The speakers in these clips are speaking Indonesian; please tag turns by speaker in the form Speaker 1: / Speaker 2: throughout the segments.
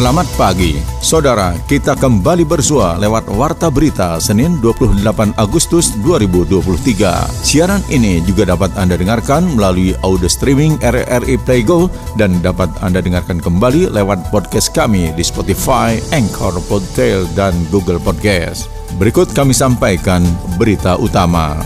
Speaker 1: Selamat pagi, saudara. Kita kembali bersua lewat Warta Berita Senin 28 Agustus 2023. Siaran ini juga dapat Anda dengarkan melalui audio streaming RRI Playgo dan dapat Anda dengarkan kembali lewat podcast kami di Spotify, Anchor, Podtail, dan Google Podcast. Berikut kami sampaikan berita utama.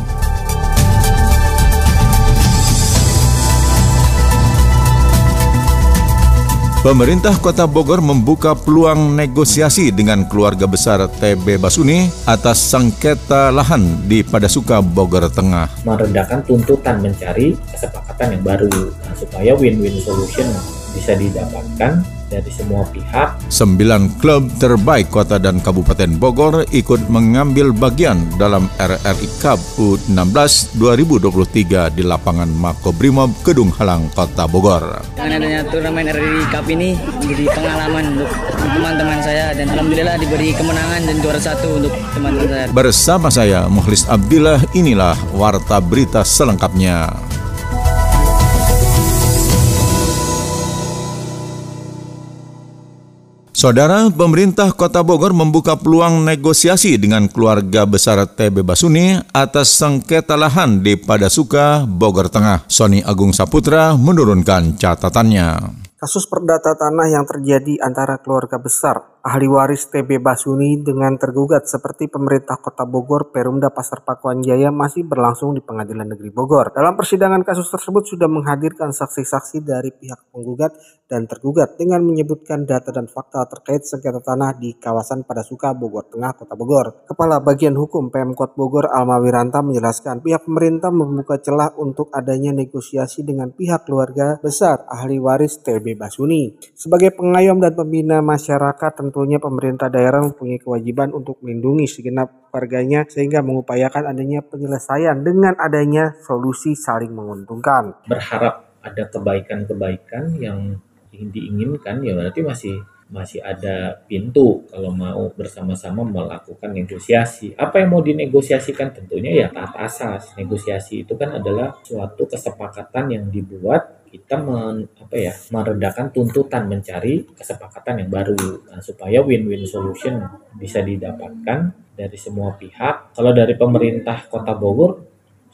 Speaker 1: Pemerintah Kota Bogor membuka peluang negosiasi dengan keluarga besar TB Basuni atas sengketa lahan di Padasuka Bogor Tengah.
Speaker 2: Meredakan tuntutan mencari kesepakatan yang baru nah, supaya win-win solution bisa didapatkan dari semua pihak.
Speaker 1: Sembilan klub terbaik kota dan kabupaten Bogor ikut mengambil bagian dalam RRI Cup U16 2023 di lapangan Makobrimob Kedung Halang, Kota Bogor.
Speaker 3: Dengan adanya turnamen RRI Cup ini menjadi pengalaman untuk teman-teman saya dan alhamdulillah diberi kemenangan dan juara satu untuk teman-teman saya.
Speaker 1: Bersama saya Mukhlis Abdillah, inilah warta berita selengkapnya. Saudara, pemerintah Kota Bogor membuka peluang negosiasi dengan keluarga besar TB Basuni atas sengketa lahan di Padasuka, Bogor Tengah. Sony Agung Saputra menurunkan catatannya.
Speaker 4: Kasus perdata tanah yang terjadi antara keluarga besar ahli waris TB Basuni dengan tergugat seperti pemerintah Kota Bogor, Perumda Pasar Pakuan Jaya masih berlangsung di Pengadilan Negeri Bogor. Dalam persidangan kasus tersebut sudah menghadirkan saksi-saksi dari pihak penggugat dan tergugat dengan menyebutkan data dan fakta terkait sengketa tanah di kawasan Padasuka, Bogor Tengah, Kota Bogor. Kepala Bagian Hukum Pemkot Bogor Alma Wiranta menjelaskan pihak pemerintah membuka celah untuk adanya negosiasi dengan pihak keluarga besar ahli waris TB Basuni. Sebagai pengayom dan pembina masyarakat tentunya pemerintah daerah mempunyai kewajiban untuk melindungi segenap warganya sehingga mengupayakan adanya penyelesaian dengan adanya solusi saling menguntungkan.
Speaker 2: Berharap ada kebaikan-kebaikan yang diinginkan ya berarti masih masih ada pintu kalau mau bersama-sama melakukan negosiasi. Apa yang mau dinegosiasikan tentunya ya taat asas. Negosiasi itu kan adalah suatu kesepakatan yang dibuat kita men, apa ya meredakan tuntutan mencari kesepakatan yang baru nah, supaya win-win solution bisa didapatkan dari semua pihak. Kalau dari pemerintah Kota Bogor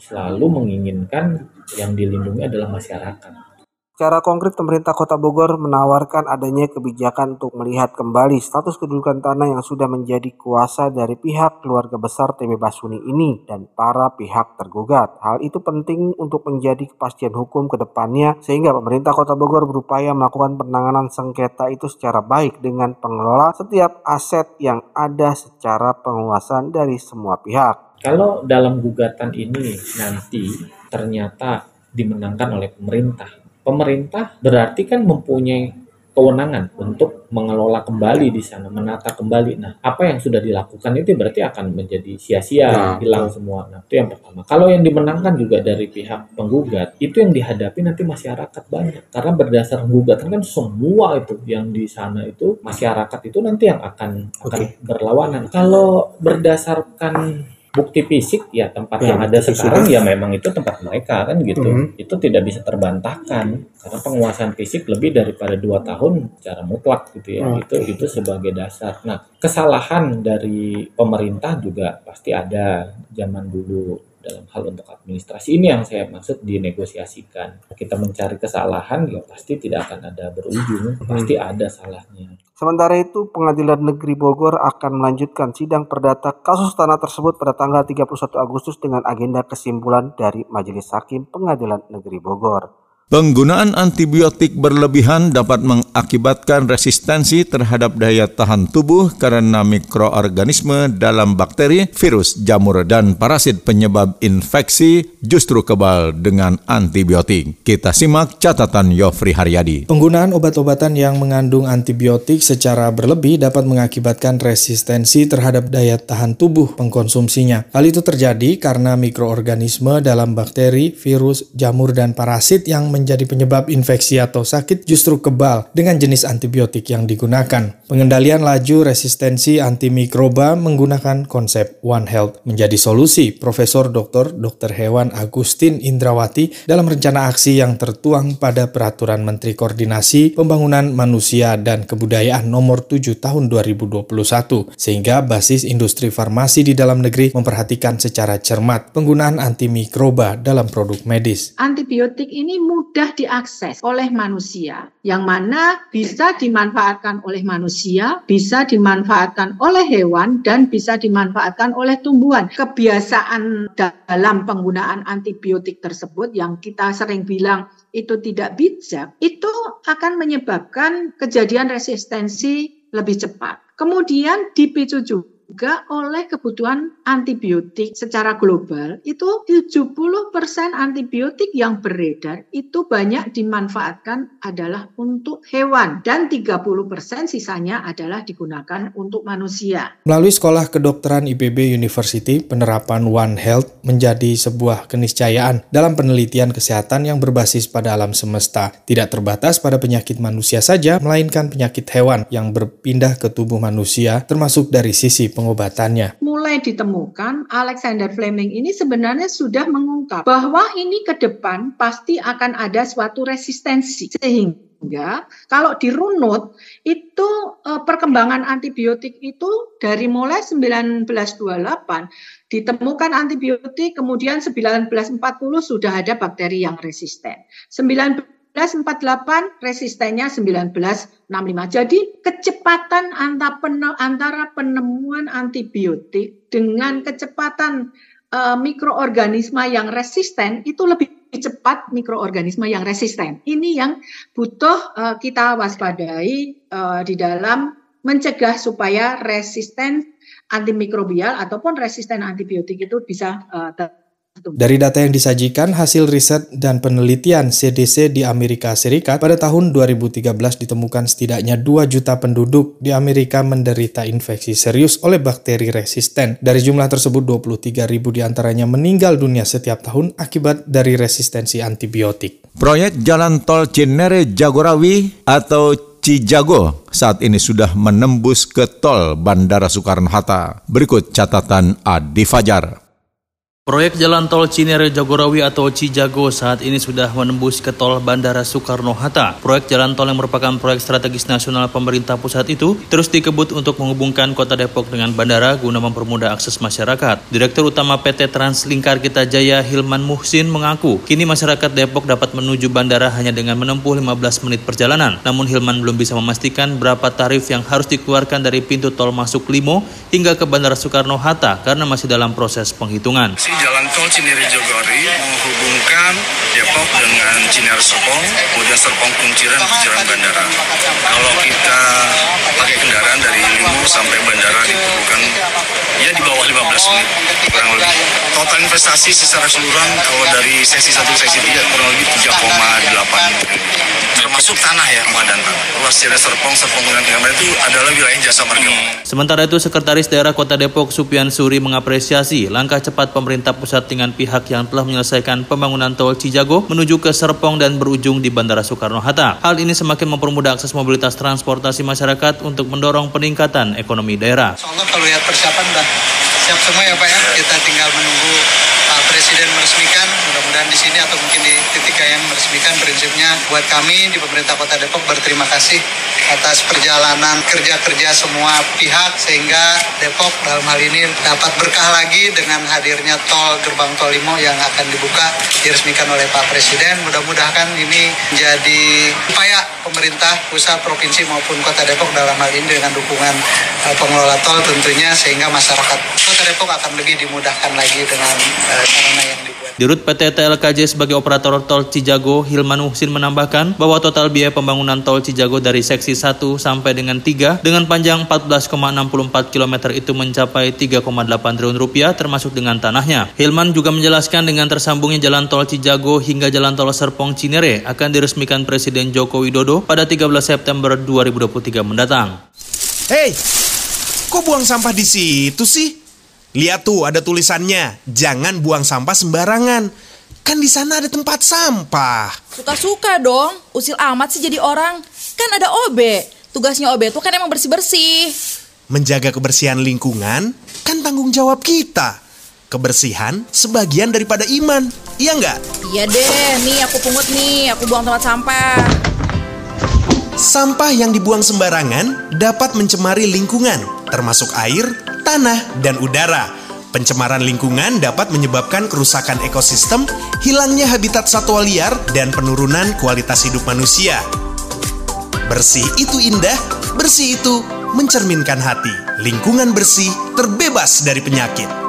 Speaker 2: selalu menginginkan yang dilindungi adalah masyarakat
Speaker 4: Secara konkret, pemerintah Kota Bogor menawarkan adanya kebijakan untuk melihat kembali status kedudukan tanah yang sudah menjadi kuasa dari pihak keluarga besar TB Basuni ini dan para pihak tergugat. Hal itu penting untuk menjadi kepastian hukum ke depannya sehingga pemerintah Kota Bogor berupaya melakukan penanganan sengketa itu secara baik dengan pengelola setiap aset yang ada secara penguasaan dari semua pihak.
Speaker 2: Kalau dalam gugatan ini nanti ternyata dimenangkan oleh pemerintah pemerintah berarti kan mempunyai kewenangan untuk mengelola kembali di sana, menata kembali. Nah, apa yang sudah dilakukan itu berarti akan menjadi sia-sia, nah, hilang semua. Nah, itu yang pertama. Kalau yang dimenangkan juga dari pihak penggugat, itu yang dihadapi nanti masyarakat banyak. Karena berdasar gugatan kan semua itu yang di sana itu masyarakat itu nanti yang akan akan berlawanan. Kalau berdasarkan bukti fisik ya tempat ya, yang ada sekarang fisik. ya memang itu tempat mereka kan gitu. Mm -hmm. itu tidak bisa terbantahkan karena penguasaan fisik lebih daripada dua tahun secara mutlak gitu ya. Oh. itu itu sebagai dasar. Nah kesalahan dari pemerintah juga pasti ada zaman dulu dalam hal untuk administrasi. Ini yang saya maksud dinegosiasikan. Kita mencari kesalahan ya pasti tidak akan ada berujung pasti ada salahnya
Speaker 4: Sementara itu, Pengadilan Negeri Bogor akan melanjutkan sidang perdata kasus tanah tersebut pada tanggal 31 Agustus dengan agenda kesimpulan dari Majelis Hakim Pengadilan Negeri Bogor.
Speaker 1: Penggunaan antibiotik berlebihan dapat mengakibatkan resistensi terhadap daya tahan tubuh karena mikroorganisme dalam bakteri, virus, jamur, dan parasit penyebab infeksi justru kebal dengan antibiotik. Kita simak catatan Yofri Haryadi.
Speaker 5: Penggunaan obat-obatan yang mengandung antibiotik secara berlebih dapat mengakibatkan resistensi terhadap daya tahan tubuh pengkonsumsinya. Hal itu terjadi karena mikroorganisme dalam bakteri, virus, jamur, dan parasit yang menjadi penyebab infeksi atau sakit justru kebal dengan jenis antibiotik yang digunakan. Pengendalian laju resistensi antimikroba menggunakan konsep One Health menjadi solusi Profesor Dr. Dr. Hewan Agustin Indrawati dalam rencana aksi yang tertuang pada Peraturan Menteri Koordinasi Pembangunan Manusia dan Kebudayaan nomor 7 tahun 2021 sehingga basis industri farmasi di dalam negeri memperhatikan secara cermat penggunaan antimikroba dalam produk medis.
Speaker 6: Antibiotik ini mudah diakses oleh manusia, yang mana bisa dimanfaatkan oleh manusia, bisa dimanfaatkan oleh hewan, dan bisa dimanfaatkan oleh tumbuhan. Kebiasaan dalam penggunaan antibiotik tersebut yang kita sering bilang itu tidak bijak, itu akan menyebabkan kejadian resistensi lebih cepat. Kemudian dipicu juga juga oleh kebutuhan antibiotik secara global itu 70% antibiotik yang beredar itu banyak dimanfaatkan adalah untuk hewan dan 30% sisanya adalah digunakan untuk manusia.
Speaker 5: Melalui Sekolah Kedokteran IPB University, penerapan One Health menjadi sebuah keniscayaan dalam penelitian kesehatan yang berbasis pada alam semesta, tidak terbatas pada penyakit manusia saja, melainkan penyakit hewan yang berpindah ke tubuh manusia termasuk dari sisi pengobatannya.
Speaker 6: Mulai ditemukan, Alexander Fleming ini sebenarnya sudah mengungkap bahwa ini ke depan pasti akan ada suatu resistensi. Sehingga kalau dirunut, itu eh, perkembangan antibiotik itu dari mulai 1928 ditemukan antibiotik, kemudian 1940 sudah ada bakteri yang resisten. 1948 resistennya 1965. Jadi kecepatan antara penemuan antibiotik dengan kecepatan uh, mikroorganisme yang resisten itu lebih cepat mikroorganisme yang resisten. Ini yang butuh uh, kita waspadai uh, di dalam mencegah supaya resisten antimikrobial ataupun resisten antibiotik itu bisa uh,
Speaker 5: dari data yang disajikan, hasil riset dan penelitian CDC di Amerika Serikat pada tahun 2013 ditemukan setidaknya 2 juta penduduk di Amerika menderita infeksi serius oleh bakteri resisten. Dari jumlah tersebut, 23 ribu di antaranya meninggal dunia setiap tahun akibat dari resistensi antibiotik.
Speaker 1: Proyek Jalan Tol Cinere Jagorawi atau Cijago saat ini sudah menembus ke tol Bandara Soekarno-Hatta. Berikut catatan Adi Fajar.
Speaker 7: Proyek Jalan Tol Cinere Jagorawi atau Cijago saat ini sudah menembus ke tol Bandara Soekarno-Hatta. Proyek jalan tol yang merupakan proyek strategis nasional pemerintah pusat itu terus dikebut untuk menghubungkan kota Depok dengan bandara guna mempermudah akses masyarakat. Direktur Utama PT Translingkar Kita Jaya Hilman Muhsin mengaku, kini masyarakat Depok dapat menuju bandara hanya dengan menempuh 15 menit perjalanan. Namun Hilman belum bisa memastikan berapa tarif yang harus dikeluarkan dari pintu tol masuk Limo hingga ke Bandara Soekarno-Hatta karena masih dalam proses penghitungan
Speaker 8: jalan tol Cinere Jogori menghubungkan Depok dengan Cinere Serpong, kemudian Serpong Kunciran Kunciran Bandara. Kalau kita pakai kendaraan dari Limo sampai bandara diperlukan ya di bawah 15 menit kurang lebih. Total investasi secara keseluruhan kalau dari sesi 1 sesi 3 kurang lebih 3,8 termasuk tanah ya Ramadan luas Cina Serpong Serpong Tinggal itu adalah wilayah jasa marga
Speaker 7: sementara itu Sekretaris Daerah Kota Depok Supian Suri mengapresiasi langkah cepat pemerintah pusat dengan pihak yang telah menyelesaikan pembangunan tol Cijago menuju ke Serpong dan berujung di Bandara Soekarno-Hatta hal ini semakin mempermudah akses mobilitas transportasi masyarakat untuk mendorong peningkatan ekonomi daerah.
Speaker 9: Soalnya kalau lihat persiapan udah siap semua ya Pak ya. Kita tinggal menunggu Presiden meresmikan mudah-mudahan di sini atau mungkin di titik yang meresmikan prinsipnya buat kami di pemerintah Kota Depok berterima kasih atas perjalanan kerja-kerja semua pihak sehingga Depok dalam hal ini dapat berkah lagi dengan hadirnya tol gerbang tol Limo yang akan dibuka diresmikan oleh Pak Presiden. Mudah-mudahan ini menjadi upaya pemerintah pusat provinsi maupun Kota Depok dalam hal ini dengan dukungan uh, pengelola tol tentunya sehingga masyarakat Kota Depok akan lebih dimudahkan lagi dengan uh, sarana yang dibuat.
Speaker 7: Dirut PT TLKJ sebagai operator tol Cijago, Hilman Husin menambahkan bahwa total biaya pembangunan tol Cijago dari seksi 1 sampai dengan 3 dengan panjang 14,64 km itu mencapai 3,8 triliun rupiah termasuk dengan tanahnya. Hilman juga menjelaskan dengan tersambungnya jalan tol Cijago hingga jalan tol Serpong Cinere akan diresmikan Presiden Joko Widodo pada 13 September 2023 mendatang.
Speaker 10: Hei, kok buang sampah di situ sih? Lihat tuh ada tulisannya, jangan buang sampah sembarangan. Kan di sana ada tempat sampah.
Speaker 11: Suka-suka dong, usil amat sih jadi orang. Kan ada OB, tugasnya OB itu kan emang bersih-bersih.
Speaker 10: Menjaga kebersihan lingkungan kan tanggung jawab kita. Kebersihan sebagian daripada iman, iya nggak?
Speaker 11: Iya deh, nih aku pungut nih, aku buang tempat sampah.
Speaker 10: Sampah yang dibuang sembarangan dapat mencemari lingkungan, termasuk air, tanah, dan udara. Pencemaran lingkungan dapat menyebabkan kerusakan ekosistem, hilangnya habitat satwa liar, dan penurunan kualitas hidup manusia. Bersih itu indah, bersih itu mencerminkan hati. Lingkungan bersih terbebas dari penyakit.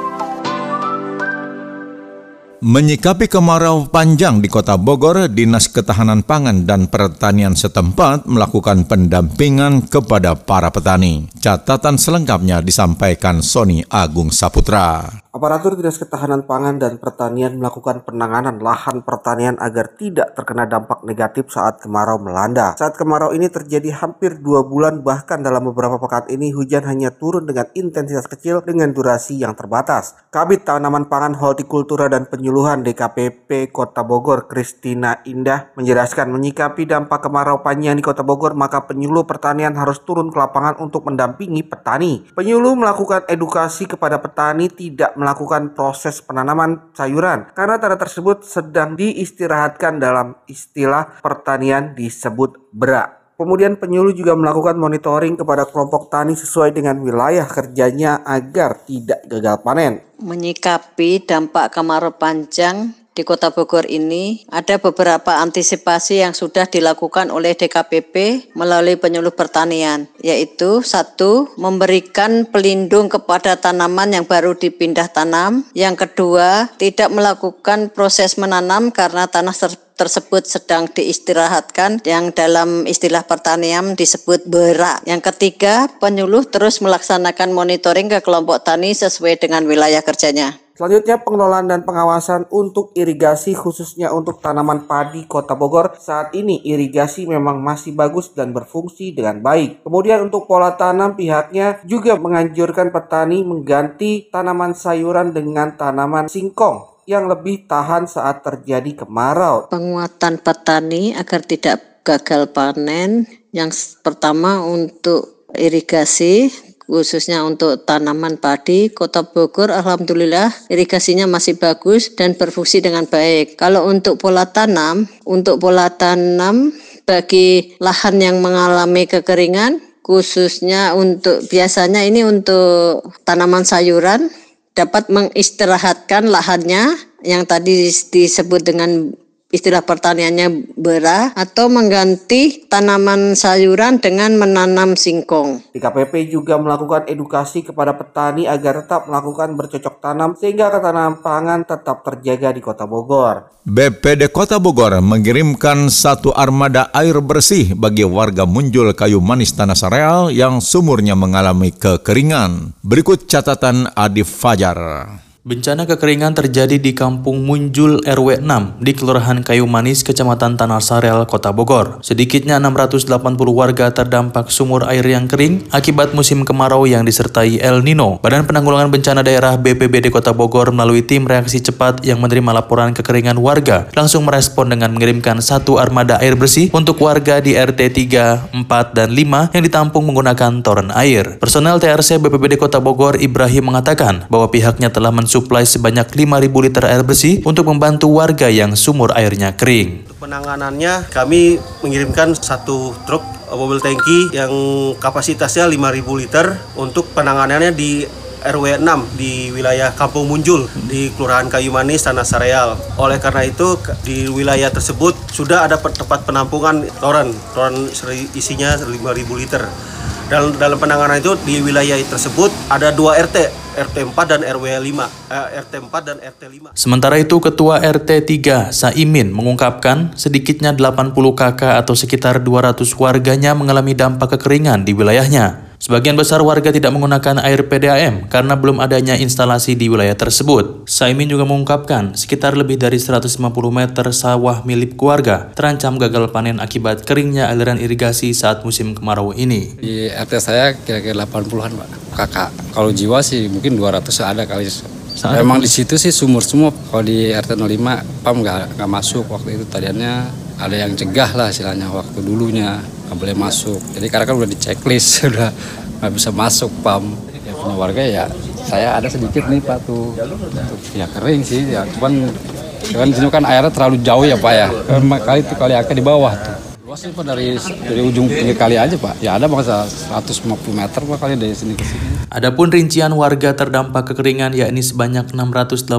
Speaker 1: Menyikapi kemarau panjang di Kota Bogor, Dinas Ketahanan Pangan dan Pertanian setempat melakukan pendampingan kepada para petani. Catatan selengkapnya disampaikan Sony Agung Saputra.
Speaker 4: Aparatur Dinas Ketahanan Pangan dan Pertanian melakukan penanganan lahan pertanian agar tidak terkena dampak negatif saat kemarau melanda. Saat kemarau ini terjadi hampir dua bulan bahkan dalam beberapa pekan ini hujan hanya turun dengan intensitas kecil dengan durasi yang terbatas. Kabit Tanaman Pangan Hortikultura dan Penyuluhan DKPP Kota Bogor Kristina Indah menjelaskan menyikapi dampak kemarau panjang di Kota Bogor maka penyuluh pertanian harus turun ke lapangan untuk mendampingi petani. Penyuluh melakukan edukasi kepada petani tidak melakukan proses penanaman sayuran karena tanah tersebut sedang diistirahatkan dalam istilah pertanian disebut berak. Kemudian penyuluh juga melakukan monitoring kepada kelompok tani sesuai dengan wilayah kerjanya agar tidak gagal panen.
Speaker 12: Menyikapi dampak kemarau panjang di Kota Bogor ini ada beberapa antisipasi yang sudah dilakukan oleh DKPP melalui penyuluh pertanian, yaitu satu, memberikan pelindung kepada tanaman yang baru dipindah tanam, yang kedua, tidak melakukan proses menanam karena tanah ter tersebut sedang diistirahatkan yang dalam istilah pertanian disebut berak. Yang ketiga, penyuluh terus melaksanakan monitoring ke kelompok tani sesuai dengan wilayah kerjanya.
Speaker 4: Selanjutnya pengelolaan dan pengawasan untuk irigasi khususnya untuk tanaman padi Kota Bogor. Saat ini irigasi memang masih bagus dan berfungsi dengan baik. Kemudian untuk pola tanam pihaknya juga menganjurkan petani mengganti tanaman sayuran dengan tanaman singkong yang lebih tahan saat terjadi kemarau.
Speaker 12: Penguatan petani agar tidak gagal panen yang pertama untuk irigasi khususnya untuk tanaman padi, Kota Bogor alhamdulillah irigasinya masih bagus dan berfungsi dengan baik. Kalau untuk pola tanam, untuk pola tanam bagi lahan yang mengalami kekeringan, khususnya untuk biasanya ini untuk tanaman sayuran dapat mengistirahatkan lahannya yang tadi disebut dengan istilah pertaniannya berah atau mengganti tanaman sayuran dengan menanam singkong.
Speaker 4: DKPP juga melakukan edukasi kepada petani agar tetap melakukan bercocok tanam sehingga ketahanan pangan tetap terjaga di Kota Bogor.
Speaker 1: BPD Kota Bogor mengirimkan satu armada air bersih bagi warga Munjul Kayu Manis Tanah Sareal yang sumurnya mengalami kekeringan. Berikut catatan Adif Fajar.
Speaker 7: Bencana kekeringan terjadi di Kampung Munjul RW 6 di Kelurahan Kayu Manis, Kecamatan Tanah Sarel, Kota Bogor. Sedikitnya 680 warga terdampak sumur air yang kering akibat musim kemarau yang disertai El Nino. Badan Penanggulangan Bencana Daerah BPBD Kota Bogor melalui tim reaksi cepat yang menerima laporan kekeringan warga langsung merespon dengan mengirimkan satu armada air bersih untuk warga di RT 3, 4, dan 5 yang ditampung menggunakan toren air. Personel TRC BPBD Kota Bogor Ibrahim mengatakan bahwa pihaknya telah mensuplai sebanyak 5.000 liter air bersih untuk membantu warga yang sumur airnya kering.
Speaker 13: Untuk penanganannya kami mengirimkan satu truk mobil tangki yang kapasitasnya 5.000 liter untuk penanganannya di RW 6 di wilayah Kampung Munjul di Kelurahan Kayu Manis Tanah Sareal. Oleh karena itu di wilayah tersebut sudah ada tempat penampungan toren, toren isinya 5.000 liter. Dalam, dalam penanganan itu di wilayah tersebut ada dua RT, RT 4 dan RW 5, eh, RT 4 dan RT 5.
Speaker 7: Sementara itu Ketua RT 3 Saimin mengungkapkan sedikitnya 80 KK atau sekitar 200 warganya mengalami dampak kekeringan di wilayahnya. Sebagian besar warga tidak menggunakan air PDAM karena belum adanya instalasi di wilayah tersebut. Saimin juga mengungkapkan sekitar lebih dari 150 meter sawah milik keluarga terancam gagal panen akibat keringnya aliran irigasi saat musim kemarau ini.
Speaker 14: Di RT saya kira-kira 80-an Pak, kakak. Kalau jiwa sih mungkin 200 ada kali Saat Emang di situ sih sumur semua. Kalau di RT 05 PAM nggak masuk waktu itu tadiannya ada yang cegah lah istilahnya waktu dulunya nggak boleh masuk. Jadi karena kan udah di checklist udah nggak bisa masuk PAM. Ya punya warga ya saya ada sedikit nih Pak tuh. Ya kering sih ya cuman di sini kan airnya terlalu jauh ya Pak ya. Kali itu kali akan di bawah tuh. Luasnya Pak dari dari ujung pinggir kali aja Pak. Ya ada masa 150 meter Pak kali dari sini ke sini.
Speaker 7: Adapun rincian warga terdampak kekeringan yakni sebanyak 680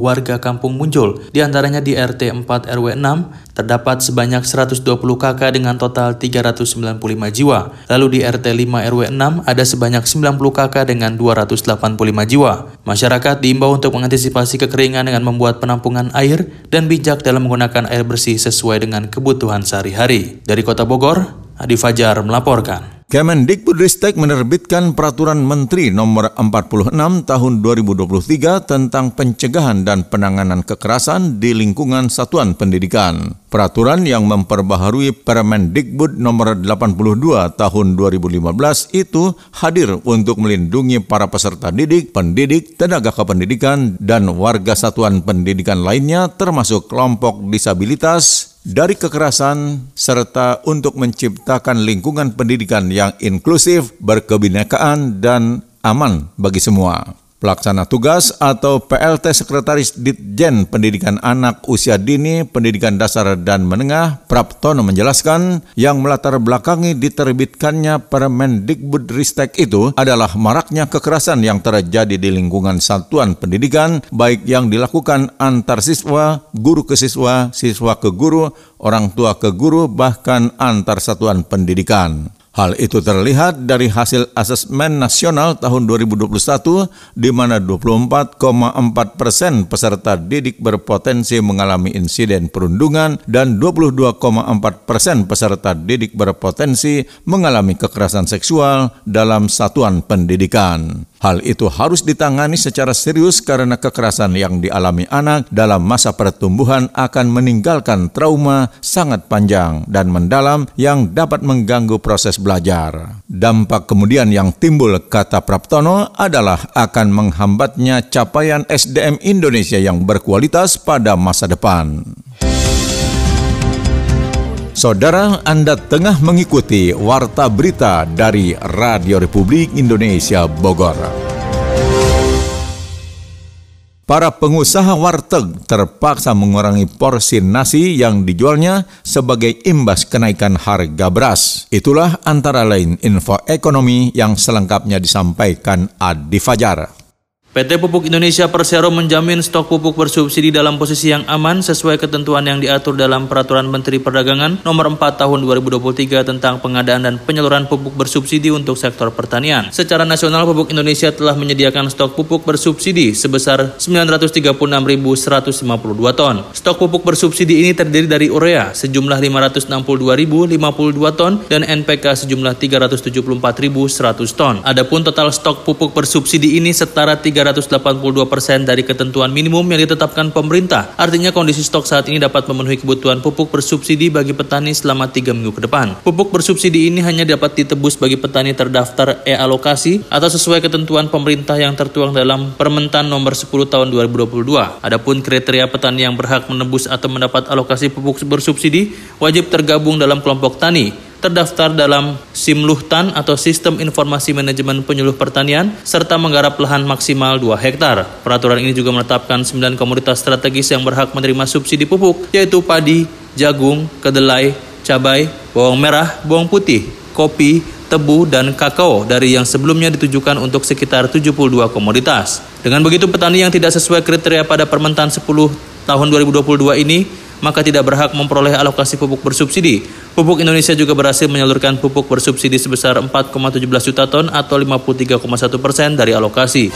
Speaker 7: warga kampung muncul. Di antaranya di RT 4 RW 6 terdapat sebanyak 120 KK dengan total 395 jiwa. Lalu di RT 5 RW 6 ada sebanyak 90 KK dengan 285 jiwa. Masyarakat diimbau untuk mengantisipasi kekeringan dengan membuat penampungan air dan bijak dalam menggunakan air bersih sesuai dengan kebutuhan sehari-hari. Dari Kota Bogor, Adi Fajar melaporkan.
Speaker 1: Kemendikbudristek menerbitkan Peraturan Menteri Nomor 46 Tahun 2023 tentang pencegahan dan penanganan kekerasan di lingkungan satuan pendidikan. Peraturan yang memperbaharui Permendikbud Nomor 82 Tahun 2015 itu hadir untuk melindungi para peserta didik, pendidik, tenaga kependidikan, dan warga satuan pendidikan lainnya termasuk kelompok disabilitas, dari kekerasan serta untuk menciptakan lingkungan pendidikan yang inklusif, berkebinekaan, dan aman bagi semua. Pelaksana tugas atau PLT Sekretaris Ditjen Pendidikan Anak Usia Dini, Pendidikan Dasar dan Menengah, Praptono menjelaskan yang melatar belakangi diterbitkannya Permendikbud Ristek itu adalah maraknya kekerasan yang terjadi di lingkungan satuan pendidikan, baik yang dilakukan antar siswa, guru ke siswa, siswa ke guru, orang tua ke guru, bahkan antar satuan pendidikan. Hal itu terlihat dari hasil asesmen nasional tahun 2021 di mana 24,4 persen peserta didik berpotensi mengalami insiden perundungan dan 22,4 persen peserta didik berpotensi mengalami kekerasan seksual dalam satuan pendidikan. Hal itu harus ditangani secara serius karena kekerasan yang dialami anak dalam masa pertumbuhan akan meninggalkan trauma sangat panjang dan mendalam yang dapat mengganggu proses belajar. Dampak kemudian yang timbul kata Praptono adalah akan menghambatnya capaian SDM Indonesia yang berkualitas pada masa depan. Saudara, Anda tengah mengikuti Warta Berita dari Radio Republik Indonesia Bogor. Para pengusaha warteg terpaksa mengurangi porsi nasi yang dijualnya sebagai imbas kenaikan harga beras. Itulah antara lain info ekonomi yang selengkapnya disampaikan Adi Fajar.
Speaker 7: PT Pupuk Indonesia Persero menjamin stok pupuk bersubsidi dalam posisi yang aman sesuai ketentuan yang diatur dalam Peraturan Menteri Perdagangan Nomor 4 Tahun 2023 tentang pengadaan dan penyaluran pupuk bersubsidi untuk sektor pertanian. Secara nasional Pupuk Indonesia telah menyediakan stok pupuk bersubsidi sebesar 936.152 ton. Stok pupuk bersubsidi ini terdiri dari urea sejumlah 562.052 ton dan NPK sejumlah 374.100 ton. Adapun total stok pupuk bersubsidi ini setara 3 382 persen dari ketentuan minimum yang ditetapkan pemerintah. Artinya kondisi stok saat ini dapat memenuhi kebutuhan pupuk bersubsidi bagi petani selama tiga minggu ke depan. Pupuk bersubsidi ini hanya dapat ditebus bagi petani terdaftar e-alokasi atau sesuai ketentuan pemerintah yang tertuang dalam Permentan nomor 10 tahun 2022. Adapun kriteria petani yang berhak menebus atau mendapat alokasi pupuk bersubsidi wajib tergabung dalam kelompok tani terdaftar dalam Simluhtan atau Sistem Informasi Manajemen Penyuluh Pertanian serta menggarap lahan maksimal 2 hektar. Peraturan ini juga menetapkan 9 komoditas strategis yang berhak menerima subsidi pupuk yaitu padi, jagung, kedelai, cabai, bawang merah, bawang putih, kopi, tebu, dan kakao dari yang sebelumnya ditujukan untuk sekitar 72 komoditas. Dengan begitu petani yang tidak sesuai kriteria pada Permentan 10 tahun 2022 ini maka tidak berhak memperoleh alokasi pupuk bersubsidi. Pupuk Indonesia juga berhasil menyalurkan pupuk bersubsidi sebesar 4,17 juta ton atau 53,1 persen dari alokasi.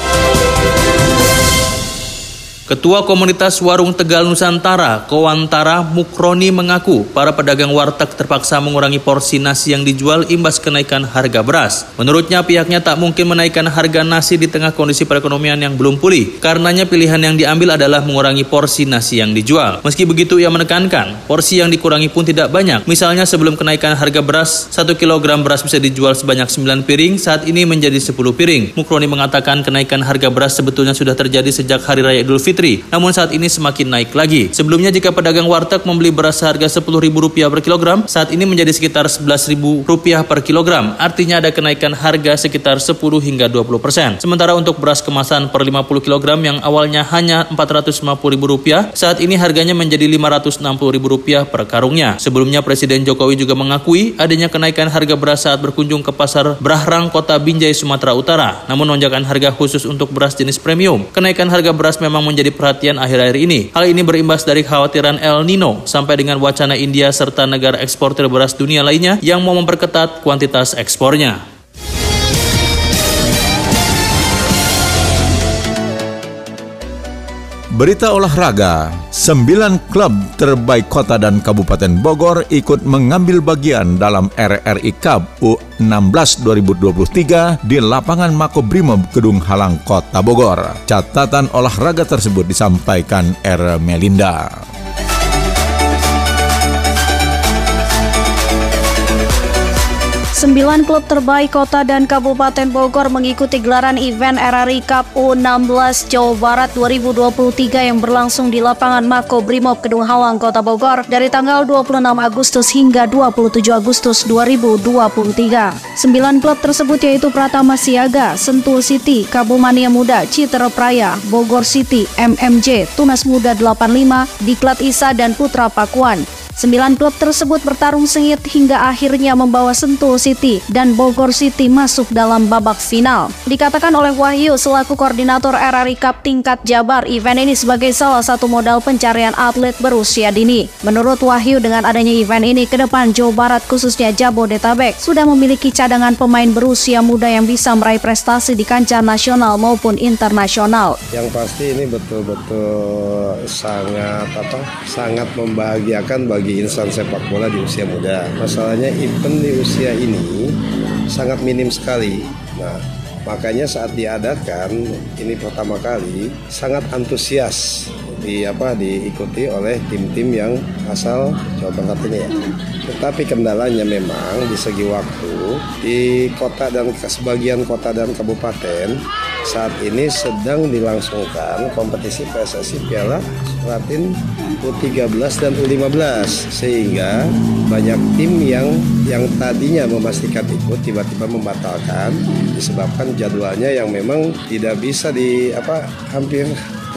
Speaker 7: Ketua Komunitas Warung Tegal Nusantara, Kowantara Mukroni mengaku para pedagang warteg terpaksa mengurangi porsi nasi yang dijual imbas kenaikan harga beras. Menurutnya pihaknya tak mungkin menaikkan harga nasi di tengah kondisi perekonomian yang belum pulih. Karenanya pilihan yang diambil adalah mengurangi porsi nasi yang dijual. Meski begitu ia menekankan, porsi yang dikurangi pun tidak banyak. Misalnya sebelum kenaikan harga beras, 1 kg beras bisa dijual sebanyak 9 piring, saat ini menjadi 10 piring. Mukroni mengatakan kenaikan harga beras sebetulnya sudah terjadi sejak Hari Raya Idul Fitri Fitri, namun saat ini semakin naik lagi. Sebelumnya jika pedagang warteg membeli beras seharga Rp10.000 per kilogram, saat ini menjadi sekitar Rp11.000 per kilogram. Artinya ada kenaikan harga sekitar 10 hingga 20 persen. Sementara untuk beras kemasan per 50 kg yang awalnya hanya Rp450.000, saat ini harganya menjadi Rp560.000 per karungnya. Sebelumnya Presiden Jokowi juga mengakui adanya kenaikan harga beras saat berkunjung ke pasar Brahrang, Kota Binjai, Sumatera Utara. Namun lonjakan harga khusus untuk beras jenis premium. Kenaikan harga beras memang menjadi menjadi perhatian akhir-akhir ini. Hal ini berimbas dari kekhawatiran El Nino sampai dengan wacana India serta negara eksportir beras dunia lainnya yang mau memperketat kuantitas ekspornya.
Speaker 1: Berita olahraga, sembilan klub terbaik kota dan kabupaten Bogor ikut mengambil bagian dalam RRI Cup U16 2023 di lapangan Makobrimob Gedung Halang Kota Bogor. Catatan olahraga tersebut disampaikan R. Melinda.
Speaker 15: Sembilan klub terbaik kota dan kabupaten Bogor mengikuti gelaran event RRI Cup U16 Jawa Barat 2023 yang berlangsung di lapangan Mako Brimob Kedung Hawang, Kota Bogor dari tanggal 26 Agustus hingga 27 Agustus 2023. Sembilan klub tersebut yaitu Pratama Siaga, Sentul City, Kabumania Muda, Citra Praya, Bogor City, MMJ, Tunas Muda 85, Diklat Isa, dan Putra Pakuan. Sembilan klub tersebut bertarung sengit hingga akhirnya membawa Sentul City dan Bogor City masuk dalam babak final. Dikatakan oleh Wahyu selaku koordinator RRI Cup tingkat Jabar, event ini sebagai salah satu modal pencarian atlet berusia dini. Menurut Wahyu dengan adanya event ini ke depan Jawa Barat khususnya Jabodetabek sudah memiliki cadangan pemain berusia muda yang bisa meraih prestasi di kancah nasional maupun internasional.
Speaker 16: Yang pasti ini betul-betul sangat apa? Sangat membahagiakan bagi bagi insan sepak bola di usia muda. Masalahnya event di usia ini sangat minim sekali. Nah, makanya saat diadakan ini pertama kali sangat antusias di apa diikuti oleh tim-tim yang asal Jawa Barat ini ya. Tetapi kendalanya memang di segi waktu di kota dan sebagian kota dan kabupaten saat ini sedang dilangsungkan kompetisi PSSI Piala Latin U13 dan U15 sehingga banyak tim yang yang tadinya memastikan ikut tiba-tiba membatalkan disebabkan jadwalnya yang memang tidak bisa di apa hampir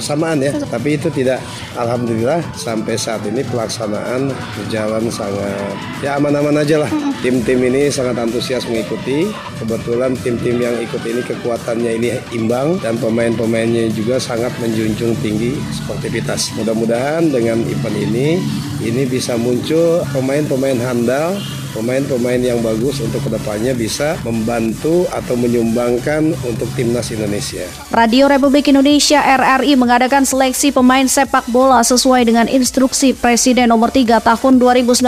Speaker 16: bersamaan ya. Tapi itu tidak alhamdulillah sampai saat ini pelaksanaan berjalan sangat ya aman-aman aja lah. Tim-tim ini sangat antusias mengikuti. Kebetulan tim-tim yang ikut ini kekuatannya ini imbang dan pemain-pemainnya juga sangat menjunjung tinggi sportivitas. Mudah-mudahan dengan event ini ini bisa muncul pemain-pemain handal pemain-pemain yang bagus untuk ke depannya bisa membantu atau menyumbangkan untuk timnas Indonesia.
Speaker 15: Radio Republik Indonesia RRI mengadakan seleksi pemain sepak bola sesuai dengan instruksi Presiden nomor 3 tahun 2019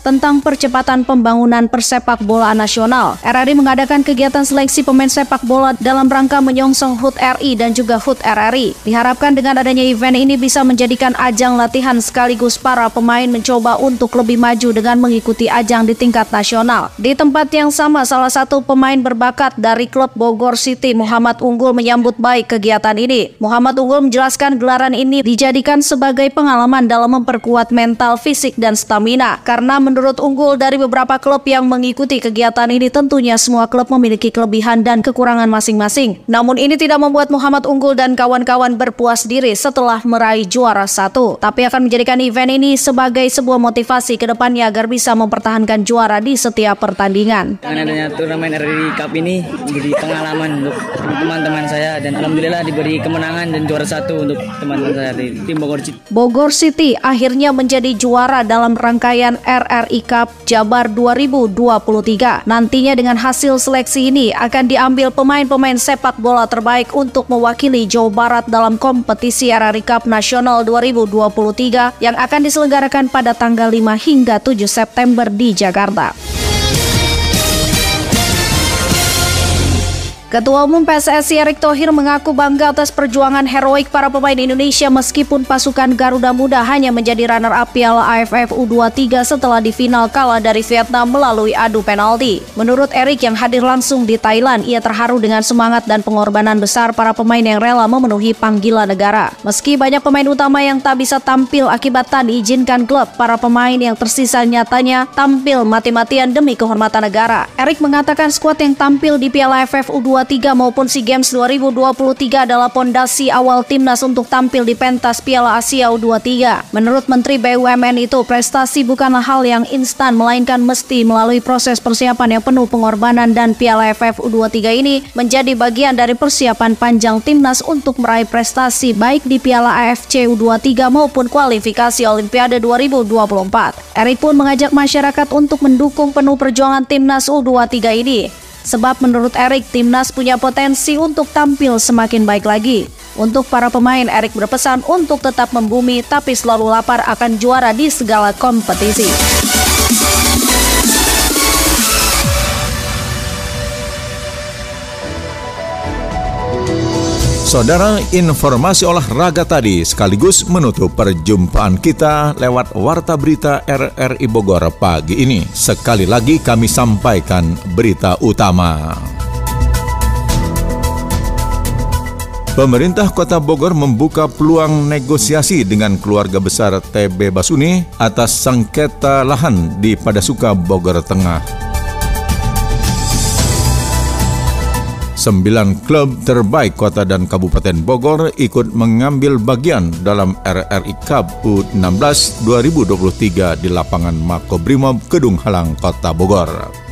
Speaker 15: tentang percepatan pembangunan persepak bola nasional. RRI mengadakan kegiatan seleksi pemain sepak bola dalam rangka menyongsong HUT RI dan juga HUT RRI. Diharapkan dengan adanya event ini bisa menjadikan ajang latihan sekaligus para pemain mencoba untuk lebih maju dengan mengikuti ajang di tingkat tingkat nasional. Di tempat yang sama, salah satu pemain berbakat dari klub Bogor City, Muhammad Unggul menyambut baik kegiatan ini. Muhammad Unggul menjelaskan gelaran ini dijadikan sebagai pengalaman dalam memperkuat mental, fisik, dan stamina. Karena menurut Unggul dari beberapa klub yang mengikuti kegiatan ini tentunya semua klub memiliki kelebihan dan kekurangan masing-masing. Namun ini tidak membuat Muhammad Unggul dan kawan-kawan berpuas diri setelah meraih juara satu. Tapi akan menjadikan event ini sebagai sebuah motivasi ke depannya agar bisa mempertahankan juara juara di setiap pertandingan.
Speaker 3: Dengan adanya turnamen RRI Cup ini menjadi pengalaman untuk teman-teman saya dan alhamdulillah diberi kemenangan dan juara satu untuk teman-teman saya di tim Bogor City.
Speaker 15: Bogor City akhirnya menjadi juara dalam rangkaian RRI Cup Jabar 2023. Nantinya dengan hasil seleksi ini akan diambil pemain-pemain sepak bola terbaik untuk mewakili Jawa Barat dalam kompetisi RRI Cup Nasional 2023 yang akan diselenggarakan pada tanggal 5 hingga 7 September di Jakarta. Barba. Ketua Umum PSSI Erick Thohir mengaku bangga atas perjuangan heroik para pemain Indonesia meskipun pasukan Garuda Muda hanya menjadi runner-up Piala AFF U23 setelah di final kalah dari Vietnam melalui adu penalti. Menurut Erick yang hadir langsung di Thailand, ia terharu dengan semangat dan pengorbanan besar para pemain yang rela memenuhi panggilan negara. Meski banyak pemain utama yang tak bisa tampil akibat tak diizinkan klub, para pemain yang tersisa nyatanya tampil mati-matian demi kehormatan negara. Erick mengatakan skuad yang tampil di Piala AFF U23 2023 maupun SEA Games 2023 adalah pondasi awal timnas untuk tampil di pentas Piala Asia U23. Menurut Menteri BUMN itu, prestasi bukanlah hal yang instan, melainkan mesti melalui proses persiapan yang penuh pengorbanan dan Piala AFF U23 ini menjadi bagian dari persiapan panjang timnas untuk meraih prestasi baik di Piala AFC U23 maupun kualifikasi Olimpiade 2024. Erik pun mengajak masyarakat untuk mendukung penuh perjuangan timnas U23 ini. Sebab menurut Erik, timnas punya potensi untuk tampil semakin baik lagi. Untuk para pemain, Erik berpesan untuk tetap membumi tapi selalu lapar akan juara di segala kompetisi.
Speaker 1: Saudara, informasi olahraga tadi sekaligus menutup perjumpaan kita lewat Warta Berita RRI Bogor pagi ini. Sekali lagi kami sampaikan berita utama. Pemerintah Kota Bogor membuka peluang negosiasi dengan keluarga besar TB Basuni atas sengketa lahan di Padasuka Bogor Tengah. Sembilan klub terbaik kota dan kabupaten Bogor ikut mengambil bagian dalam RRI Cup U16 2023 di lapangan Makobrimob Kedung Halang, Kota Bogor.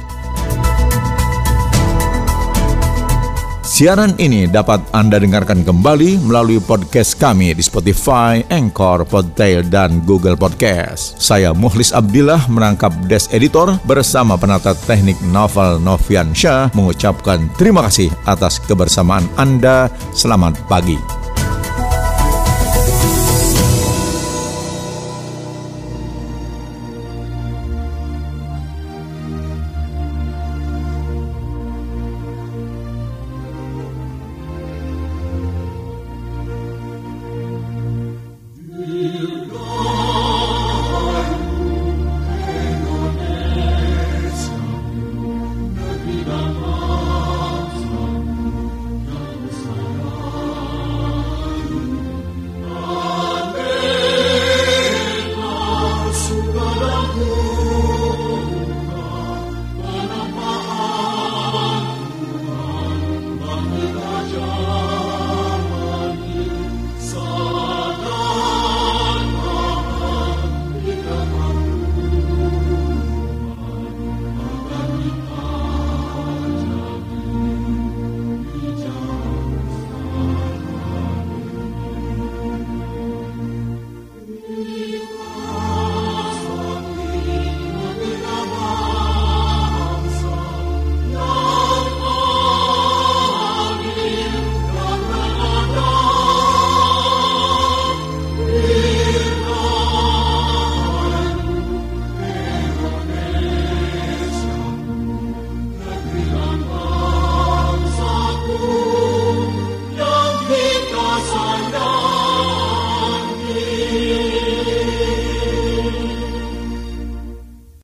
Speaker 1: Siaran ini dapat Anda dengarkan kembali melalui podcast kami di Spotify, Anchor, Podtail, dan Google Podcast. Saya Muhlis Abdillah menangkap Des Editor bersama penata teknik Novel Novian Shah mengucapkan terima kasih atas kebersamaan Anda. Selamat pagi.